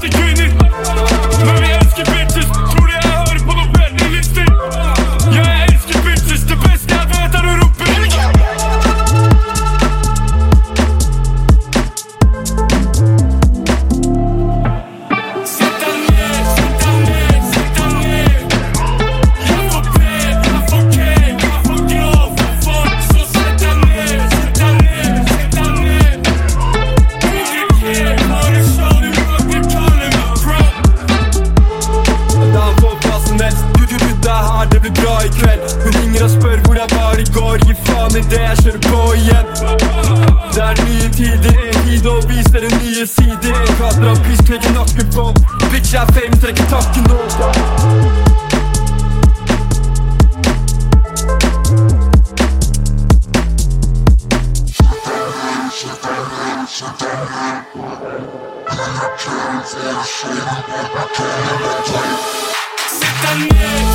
off the kidney. i kveld. Hun ringer og spør hvor jeg var i går. Gi faen i det, jeg kjører på igjen. Det er nye tider, tid å vise dere nye sider. Kater av piss, knekker nakken på. Bitch, jeg er fame, trekker takken nå. Sett deg ned!